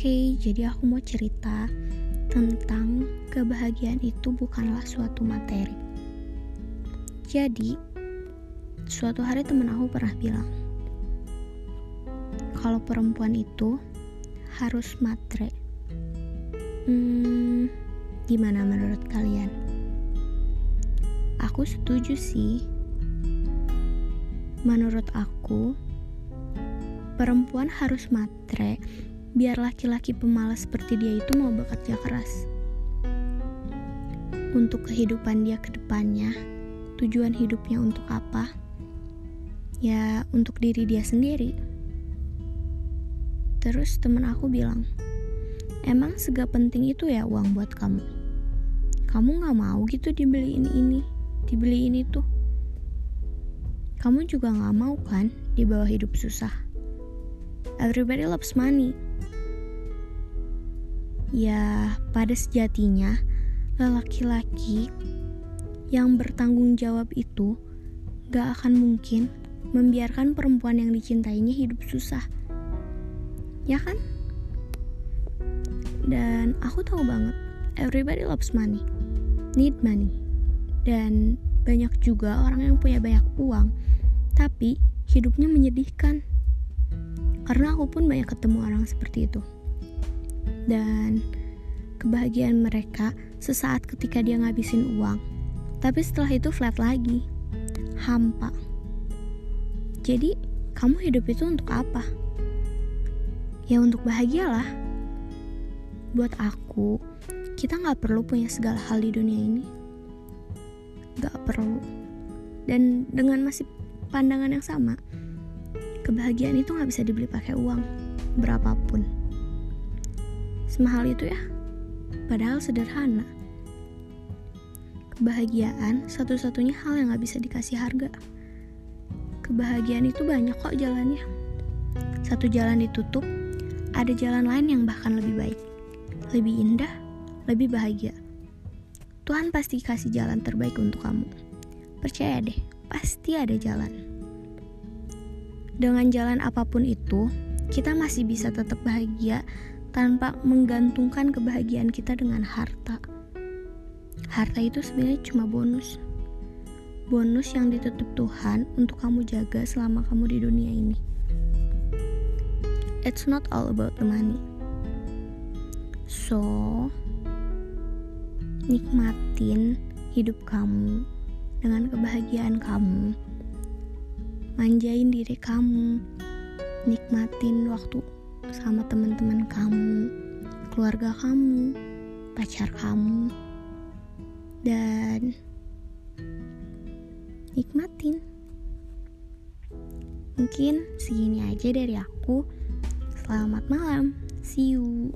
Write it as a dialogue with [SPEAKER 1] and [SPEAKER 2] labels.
[SPEAKER 1] Oke, jadi aku mau cerita tentang kebahagiaan itu bukanlah suatu materi. Jadi, suatu hari temen aku pernah bilang, kalau perempuan itu harus matre. Hmm, gimana menurut kalian? Aku setuju sih. Menurut aku, perempuan harus matre biar laki-laki pemalas seperti dia itu mau bekerja keras. Untuk kehidupan dia ke depannya, tujuan hidupnya untuk apa? Ya, untuk diri dia sendiri. Terus temen aku bilang, emang segak penting itu ya uang buat kamu? Kamu gak mau gitu dibeliin ini, dibeliin itu? Kamu juga gak mau kan di bawah hidup susah? Everybody loves money Ya, pada sejatinya, lelaki-laki yang bertanggung jawab itu gak akan mungkin membiarkan perempuan yang dicintainya hidup susah. Ya kan? Dan aku tahu banget, everybody loves money, need money. Dan banyak juga orang yang punya banyak uang, tapi hidupnya menyedihkan. Karena aku pun banyak ketemu orang seperti itu dan kebahagiaan mereka sesaat ketika dia ngabisin uang. Tapi setelah itu flat lagi, hampa. Jadi, kamu hidup itu untuk apa? Ya untuk bahagialah. Buat aku, kita nggak perlu punya segala hal di dunia ini. Gak perlu. Dan dengan masih pandangan yang sama, kebahagiaan itu nggak bisa dibeli pakai uang, berapapun. Semahal itu ya, padahal sederhana. Kebahagiaan satu-satunya hal yang gak bisa dikasih harga. Kebahagiaan itu banyak kok jalannya. Satu jalan ditutup, ada jalan lain yang bahkan lebih baik, lebih indah, lebih bahagia. Tuhan pasti kasih jalan terbaik untuk kamu. Percaya deh, pasti ada jalan. Dengan jalan apa pun itu, kita masih bisa tetap bahagia tanpa menggantungkan kebahagiaan kita dengan harta. Harta itu sebenarnya cuma bonus. Bonus yang ditutup Tuhan untuk kamu jaga selama kamu di dunia ini. It's not all about the money. So, nikmatin hidup kamu dengan kebahagiaan kamu. Manjain diri kamu. Nikmatin waktu sama teman-teman kamu, keluarga kamu, pacar kamu, dan nikmatin. Mungkin segini aja dari aku. Selamat malam. See you.